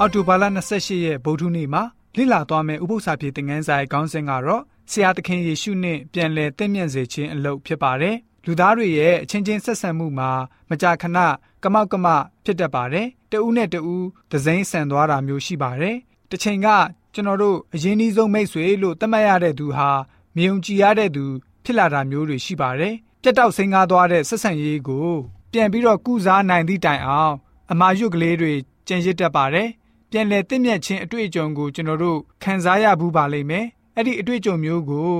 အော်တိုဘာလ28ရက်ဗုဒ္ဓနေ့မှာလိလာသွားမယ့်ဥပုသ္စာပြေသင်ခန်းစာရဲ့ခေါင်းစဉ်ကတော့ဆရာသခင်ယေရှုနဲ့ပြန်လည်တင့်မြတ်စေခြင်းအလုပ်ဖြစ်ပါတယ်။လူသားတွေရဲ့အချင်းချင်းဆက်ဆံမှုမှာမကြာခဏကမောက်ကမဖြစ်တတ်ပါတယ်။တဦးနဲ့တဦးဒဇိမ်းဆန်သွားတာမျိုးရှိပါတယ်။တစ်ချိန်ကကျွန်တော်တို့အရင်နှီးဆုံးမိတ်ဆွေလို့သတ်မှတ်ရတဲ့သူဟာမြုံကြည်ရတဲ့သူဖြစ်လာတာမျိုးတွေရှိပါတယ်။ပြတ်တောက်ဆင်းကားသွားတဲ့ဆက်ဆံရေးကို ပြန်ပြီးတော့ကုစားနိုင်သည့်တိုင်အောင်အမာရွတ်ကလေးတွေကျင်ရစ်တတ်ပါတယ်။ ပြန်လည်တင့်မြတ်ခြင်းအတွေ့အကြုံကိုကျွန်တော်တို့ခံစားရဘူးပါလိမ့်မယ်။အဲ့ဒီအတွေ့အကြုံမျိုးကို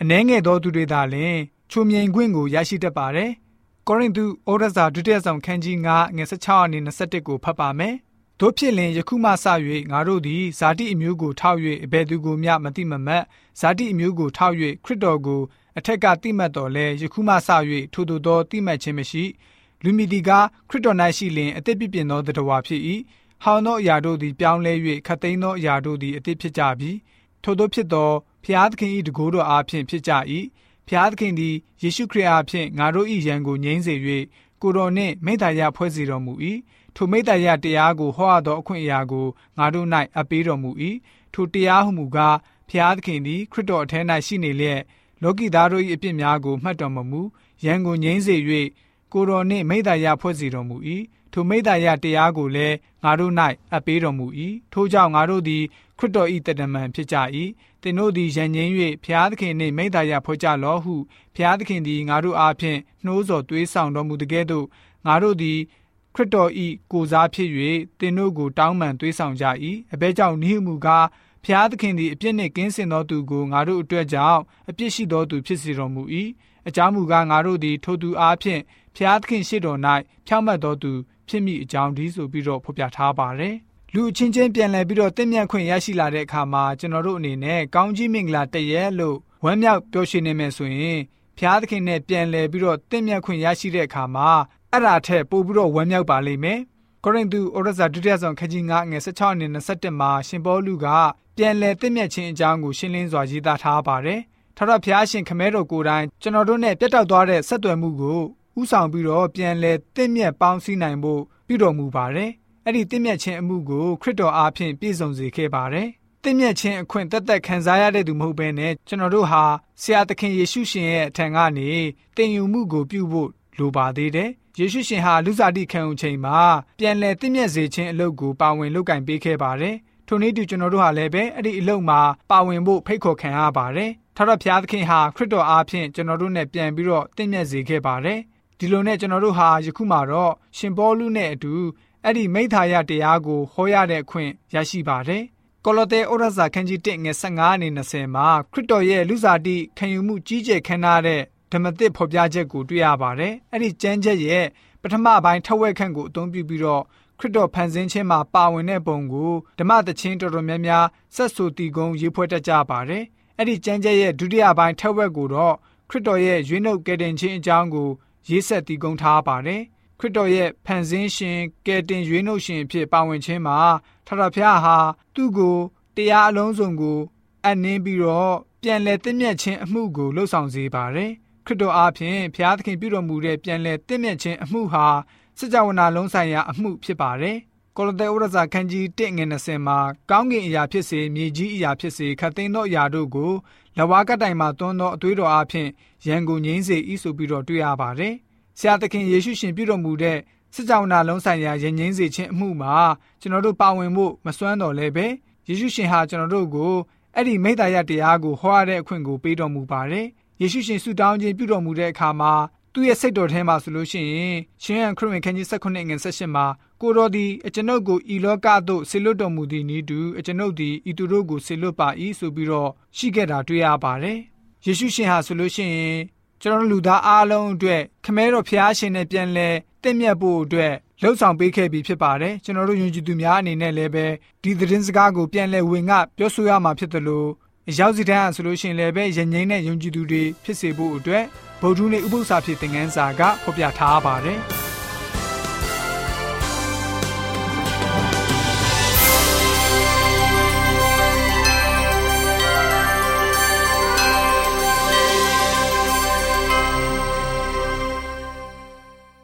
အနှဲငယ်သောသူတွေသာလျှင်ချုံမြိန်ခွင့်ကိုရရှိတတ်ပါတယ်။ကောရိန္သုဩရစာဒုတိယဆောင်ခန်းကြီး9ငွေ16အနေ21ကိုဖတ်ပါမယ်။တို့ဖြစ်လင်ယခုမှစ၍ငါတို့သည်ဇာတိအမျိုးကိုထောက်၍အဘယ်သူကိုမျှမတိမမတ်ဇာတိအမျိုးကိုထောက်၍ခရစ်တော်ကိုအထက်ကတိမှတ်တော်လဲယခုမှစ၍ထို့သောသောတိမှတ်ခြင်းမရှိလူမီဒီကခရစ်တော်၌ရှိလင်အသက်ပြပြင်သောတဝါဖြစ်၏ ဟောင်းသောအရာတို့သည်ပြောင်းလဲ၍ခတ်သိမ်းသောအရာတို့သည်အသက်ဖြစ်ကြပြီထို့သောဖြစ်သောဖျားသခင်၏တကူတော်အားဖြင့်ဖြစ်ကြ၏ဖျားသခင်သည်ယေရှုခရစ်အားဖြင့်ငါတို့၏ယံကိုငြိမ်းစေ၍ကိုတော်နှင့်မိတ္တရာဖွဲ့စီတော်မူ၏ထိုမိတ္တရာတရားကိုဟောရသောအခွင့်အရာကိုငါတို့၌အပ်ပေးတော်မူ၏ထိုတရားဟုမူကားဖျားသခင်သည်ခရစ်တော်အထက်၌ရှိနေလျက်လောကီသားတို့၏အပြစ်များကိုမှတ်တော်မမူရန်ကိုငြိမ်းစေ၍ကိုတော်နှင့်မိသားရဖွဲ့စီတော်မူ၏ ထိုမိသားရတရားကိုလည်းငါတို့၌အပ်ပေးတော်မူ၏ထို့ကြောင့်ငါတို့သည်ခရစ်တော်၏တဏ္ဍမန်ဖြစ်ကြ၏သင်တို့သည်ရန်ငြိမ်း၍ဖျားသခင်နှင့်မိသားရဖွဲ့ကြလောဟုဖျားသခင်သည်ငါတို့အားဖြင့်နှိုးဆော်သွေးဆောင်တော်မူတကဲ့သို့ငါတို့သည်ခရစ်တော်၏ကိုစားဖြစ်၍သင်တို့ကိုတောင်းပန်သွေးဆောင်ကြ၏အဘဲကြောင့်နိဟုမူကားဖျားသခင်သည်အပြစ်နှင့်ကင်းစင်သောသူကိုငါတို့အတွက်ကြောင့်အပြစ်ရှိသောသူဖြစ်စေတော်မူ၏ အကြောင်းမူကားငါတို့သည်ထိုသူအားဖြင့်ဖျားသခင်ရှိတော်၌ဖြောင့်မတ်သောသူဖြစ်မိအကြောင်းဒီဆိုပြီးတော့ဖော်ပြထားပါတယ်လူအချင်းချင်းပြန်လည်ပြီးတော့တင့်မြတ်ခွင့်ရရှိလာတဲ့အခါမှာကျွန်တော်တို့အနေနဲ့ကောင်းကြီးမင်္ဂလာတရက်လို့ဝမ်းမြောက်ပျော်ရွှင်နေမယ်ဆိုရင်ဖျားသခင်နဲ့ပြန်လည်ပြီးတော့တင့်မြတ်ခွင့်ရရှိတဲ့အခါမှာအဲ့ဒါထက်ပိုပြီးတော့ဝမ်းမြောက်ပါလိမ့်မယ်ကောရိန္သုဩရစာဒုတိယဆောင်ခန်းကြီး9ငွေ16အနည်း21မှာရှင်ပေါလုကပြန်လည်တင့်မြတ်ခြင်းအကြောင်းကိုရှင်းလင်းစွာရေးသားထားပါတယ်။ ထာဝရဘုရားရှင်ခမဲတော်ကိုယ်တိုင်ကျွန်တော်တို့နဲ့ပြတ်တောက်သွားတဲ့ဆက်သွယ်မှုကိုဥဆောင်ပြီးတော့ပြန်လည်တင့်မြတ်ပေါင်းစည်းနိုင်ဖို့ပြုတော်မူပါတယ်။အဲ့ဒီတင့်မြတ်ခြင်းအမှုကိုခရစ်တော်အားဖြင့်ပြည့်စုံစေခဲ့ပါတယ်။တင့်မြတ်ခြင်းအခွင့်သက်သက်ခံစားရတဲ့သူမဟုတ်ဘဲနဲ့ကျွန်တော်တို့ဟာဆရာသခင်ယေရှုရှင်ရဲ့အထံကနေတင်ယူမှုကိုပြုဖို့လိုပါသေးတယ်။ယေရှုရှင်ဟာလူစားတိခံုံချိန်မှာပြန်လည်တင့်မြတ်စေခြင်းအလုပ်ကိုပါဝင်လုပ်ကင်ပေးခဲ့ပါတယ်။ ထိုနည်းတူကျွန်တော်တို့ဟာလည်းပဲအဲ့ဒီအလုပ်မှာပါဝင်ဖို့ဖိတ်ခေါ်ခံရပါတယ်။ထာဝရဘုရားသခင်ဟာခရစ်တော်အားဖြင့်ကျွန်တော်တို့နဲ့ပြန်ပြီးတော့တင့်မြတ်စေခဲ့ပါတယ်။ဒီလိုနဲ့ကျွန်တော်တို့ဟာယခုမှတော့ရှင်ပေါလုနဲ့အတူအဲ့ဒီမိသားရတရားကိုဟောရတဲ့အခွင့်ရရှိပါတယ်။ကောလောသဲဩရစာခန်းကြီး1ငယ်15အနေ20မှာခရစ်တော်ရဲ့လူစားတိခံယူမှုကြီးကျယ်ခမ်းနားတဲ့ဓမ္မသစ်ဖော်ပြချက်ကိုတွေ့ရပါတယ်။အဲ့ဒီကျမ်းချက်ရဲ့ပထမပိုင်းထက်ဝက်ခန့်ကိုအသုံးပြုပြီးတော့ ခရစ်တော်ဖန်ဆင်းခြင်းမှာပါဝင်တဲ့ပုံကိုဓမ္မသချင်းတော်တော်များများဆက်ဆိုတီကုန်းရေးဖွဲ့တတ်ကြပါတယ်။အဲ့ဒီကျမ်းကျက်ရဲ့ဒုတိယပိုင်းထက်ဝက်ကိုတော့ခရစ်တော်ရဲ့ရွေးနှုတ်ကယ်တင်ခြင်းအကြောင်းကိုရေးဆက်တီကုန်းထားပါတယ်။ခရစ်တော်ရဲ့ဖန်ဆင်းရှင်ကယ်တင်ရွေးနှုတ်ရှင်အဖြစ်ပါဝင်ခြင်းမှာထာဝရဘုရားဟာသူ့ကိုတရားအလုံးစုံကိုအနှင်းပြီးတော့ပြန်လည်တင့်မြတ်ခြင်းအမှုကိုလှုပ်ဆောင်စေပါတယ်။ခရစ်တော်အားဖြင့်ဘုရားသခင်ပြုတော်မူတဲ့ပြန်လည်တင့်မြတ်ခြင်းအမှုဟာ စစ်ကြဝဠာလုံးဆိုင်ရာအမှုဖြစ်ပါတယ်။ကောလသဲဥရဇာခန်းကြီး1ငွေ20မှာကောင်းကင်အရာဖြစ်စေမြေကြီးအရာဖြစ်စေခတ်သိမ်းသောအရာတို့ကိုလဝါကတိုင်မှာသွန်းသောအသွေးတော်အားဖြင့်ရန်ကုန်ငိမ့်စေဤဆိုပြီးတော့တွေ့ရပါတယ်။ဆရာသခင်ယေရှုရှင်ပြုတော်မူတဲ့စစ်ကြောင်နာလုံးဆိုင်ရာယဉ်ငင်းစေခြင်းအမှုမှာကျွန်တော်တို့ပါဝင်ဖို့မစွမ်းတော်လဲပဲယေရှုရှင်ဟာကျွန်တော်တို့ကိုအဲ့ဒီမိတ္တရာတရားကိုဟောရတဲ့အခွင့်ကိုပေးတော်မူပါတယ်။ယေရှုရှင်ဆုတောင်းခြင်းပြုတော်မူတဲ့အခါမှာ သူ့ရဲ့စိတ်တော်ထဲမှာဆိုလို့ရှိရင်ရှင်ဟန်ခရစ်ဝင်ခန်းကြီး16ငွေ18မှာကိုတော်သည်အကျွန်ုပ်ကိုဤလောကသို့ဆေလွတ်တော်မူသည့်နည်းတူအကျွန်ုပ်သည်ဤသူတို့ကိုဆေလွတ်ပါ၏ဆိုပြီးတော့ရှိခဲ့တာတွေ့ရပါတယ်။ယေရှုရှင်ဟာဆိုလို့ရှိရင်ကျွန်တော်လူသားအားလုံးအတွက်ခမဲတော်ဖျားရှင်နဲ့ပြန်လဲတင့်မြတ်ဖို့အတွက်လှုပ်ဆောင်ပေးခဲ့ပြီးဖြစ်ပါတယ်ကျွန်တော်တို့ယုံကြည်သူများအနေနဲ့လည်းပဲဒီသတင်းစကားကိုပြန်လဲဝင်ကပြောဆိုရမှာဖြစ်တယ်လို့ရောက်စီတန်းဆိုလို့ရှိရင်လည်းပဲယဉ်ငိမ့်တဲ့ယုံကြည်သူတွေဖြစ်စေဖို့အတွက် ဗုဒ္ဓဦးနေ့ဥပုသ္စာဖြစ်တဲ့ငန်းစာကဖော်ပြထားပါတယ်။